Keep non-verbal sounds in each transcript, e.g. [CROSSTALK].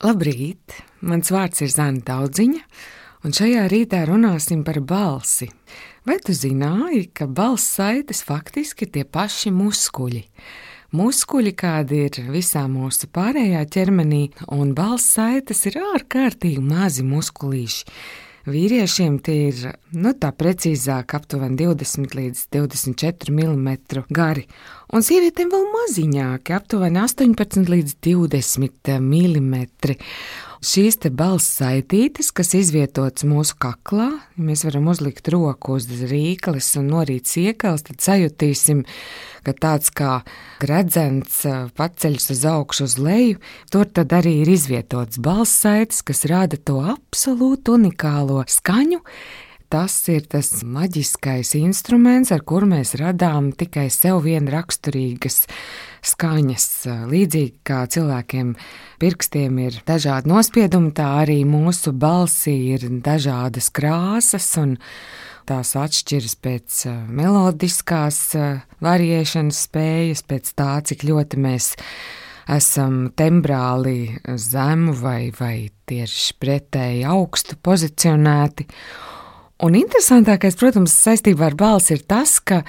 Labrīt! Mans vārds ir Zana Daudziņa, un šajā rītā runāsim par balsi. Vai tu zināji, ka balss saites faktiski ir tie paši muskuļi? Muskuļi, kādi ir visā mūsu pārējā ķermenī, un balss saites ir ārkārtīgi mazi muskulīši. Vīriešiem tie ir, nu tā precīzāk, aptuveni 20 līdz 24 mm gari, un sievietēm vēl maziņāki, aptuveni 18 līdz 20 mm. Šīs te balss saitītes, kas izvietotas mūsu kaklā, ja mēs varam uzlikt roku uz rīkles un norīt siekals, tad sajutīsim, ka tāds kā gredzens paceļas uz augšu uz leju, tur tad arī ir izvietots balss saites, kas rada to absolūti unikālo skaņu, tas ir tas maģiskais instruments, ar kuru mēs radām tikai sev vien raksturīgas skaņas. Līdzīgi kā cilvēkiem pirkstiem ir dažādi nospiedumi, tā arī mūsu balsī ir dažādas krāsas un tās atšķiras pēc melodiskās variēšanas spējas, pēc tā, cik ļoti mēs esam tembrāli zemu vai, vai tieši pretēji augstu pozicionēti. Un interesantākais, protams, saistībā ar balsi ir tas, ka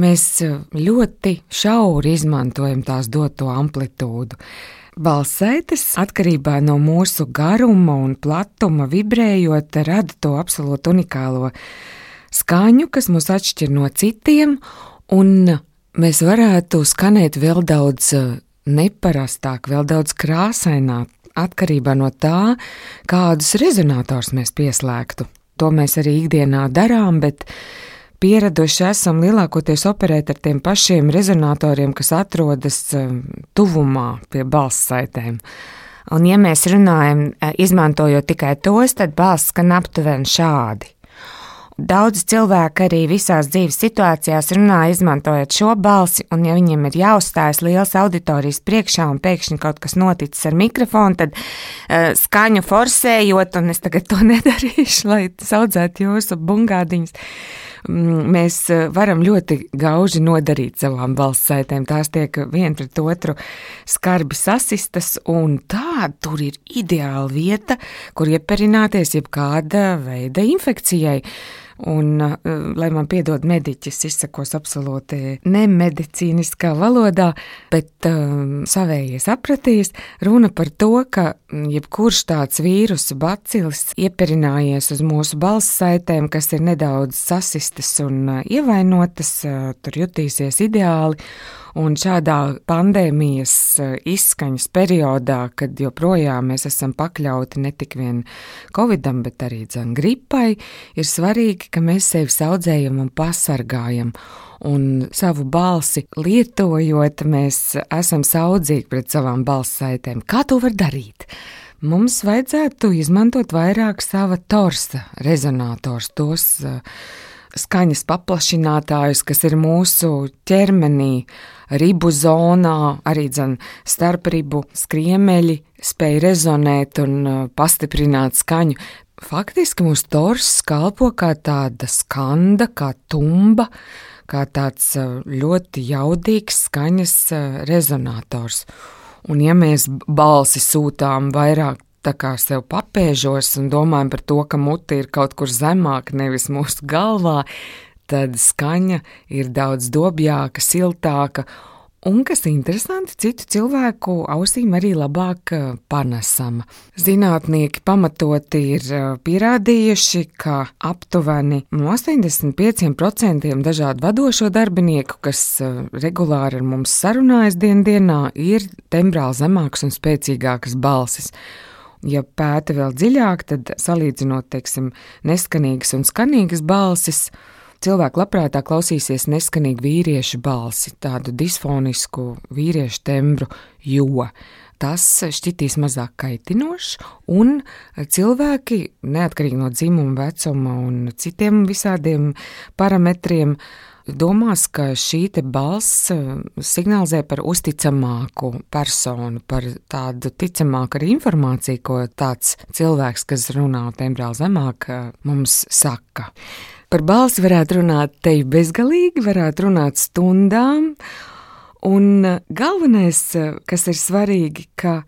mēs ļoti šauri izmantojam tās doto amplitūdu. Balsētas atkarībā no mūsu garuma un platuma vibrējot, rada to absolūti unikālo skaņu, kas mūs atšķir no citiem, un mēs varētu skanēt vēl daudz neparastāk, vēl daudz krāsaināk, atkarībā no tā, kādus rezonators mēs pieslēgtu. To mēs arī ikdienā darām, bet pieraduši esam lielākoties operēt ar tiem pašiem rezonatoriem, kas atrodas um, tuvumā pie balss saitēm. Un, ja mēs runājam, e, izmantojot tikai tos, tad balss skan aptuveni šādi. Daudz cilvēku arī visās dzīves situācijās runā, izmantojot šo balsi, un, ja viņiem ir jāuzstājas liels auditorijas priekšā un pēkšņi kaut kas noticis ar mikrofonu, tad uh, skaņu forsējot, un es tagad to [LAUGHS] nedarīšu, lai saudzētu jūsu bungādiņus. Uh, Mm, mēs eh, varam ļoti gauži nodarīt savām balss saitēm. Tās tiek viena pret otru skarbi sasistas, un tā tur ir ideāla vieta, kur ieperināties jebkāda veida infekcijai. Un, uh, lai man piedod mediķis, izsakos absolūti nemedicīniskā valodā, bet um, savējie sapratīs, runa par to, ka jebkurš tāds vīrusu bacilis ieperinājies uz mūsu balss saitēm, kas ir nedaudz sasistas un uh, ievainotas, tur jutīsies ideāli. Un šādā pandēmijas eh, izskaņas periodā, kad joprojām mēs esam pakļauti ne tik vien covidam, bet arī dzan gripai, ir svarīgi, ka mēs sevi audzējam un pasargājam. Un savu balsi lietojot, mēs esam saudzīgi pret savām balss saitēm. Kā to var darīt? Mums vajadzētu izmantot vairāk sava torsa rezonators, tos uh, skaņas paplašinātājus, kas ir mūsu ķermenī, ribu zonā, arī dzen, starp ribu skriemeļi spēj rezonēt un uh, pastiprināt skaņu. Faktiski mūsu tors kalpo kā tāda skanda, kā tumba, kā tāds uh, ļoti jaudīgs skaņas uh, rezonators. Un ja mēs balsi sūtām vairāk tā kā sev papēžos un domājam par to, ka mute ir kaut kur zemāk, nevis mūsu galvā, tad skaņa ir daudz dobjāka, siltāka. Un, kas interesanti, citu cilvēku ausīm arī labāk eh, panesama. Zinātnieki pamatoti ir eh, pierādījuši, ka aptuveni 85% dažādu vadošo darbinieku, kas eh, regulāri ar mums sarunājas dien dienā, ir tembrāli zemāks un spēcīgākas balsis. Ja pēta vēl dziļāk, tad salīdzinot, teiksim, neskanīgas un skanīgas balsis, cilvēki labprātāk klausīsies neskanīgu vīriešu balsi, tādu disfonisku vīriešu tembru, jo tas šķitīs mazāk kaitinošs, un cilvēki, neatkarīgi no dzimuma, vecuma un citiem visādiem parametriem, domās, ka šī balss eh, signalizē par uzticamāku personu, par tādu ticamāku arī informāciju, ko tāds cilvēks, kas runā tembrāli zemāk, eh, mums saka. Par balsi varētu runāt te bezgalīgi, varētu runāt stundām, un galvenais, eh, kas ir svarīgi, ka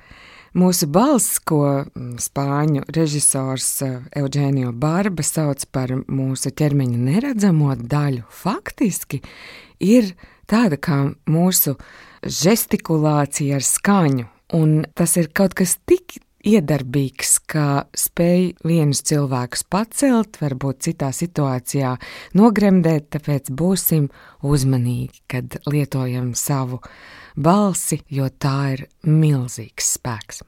Mūsu balss, ko mm, spāņu režisors eh, Eugenio Barba sauc par mūsu ķermeņa neredzamo daļu, faktiski ir tāda kā mūsu žestikulācija ar skaņu. Un tas ir kaut kas tik iedarbīgs, ka spēj vienus cilvēkus pacelt, varbūt citā situācijā nogremdēt, tāpēc būsim uzmanīgi, kad lietojam savu balsi, jo tā ir milzīgs spēks.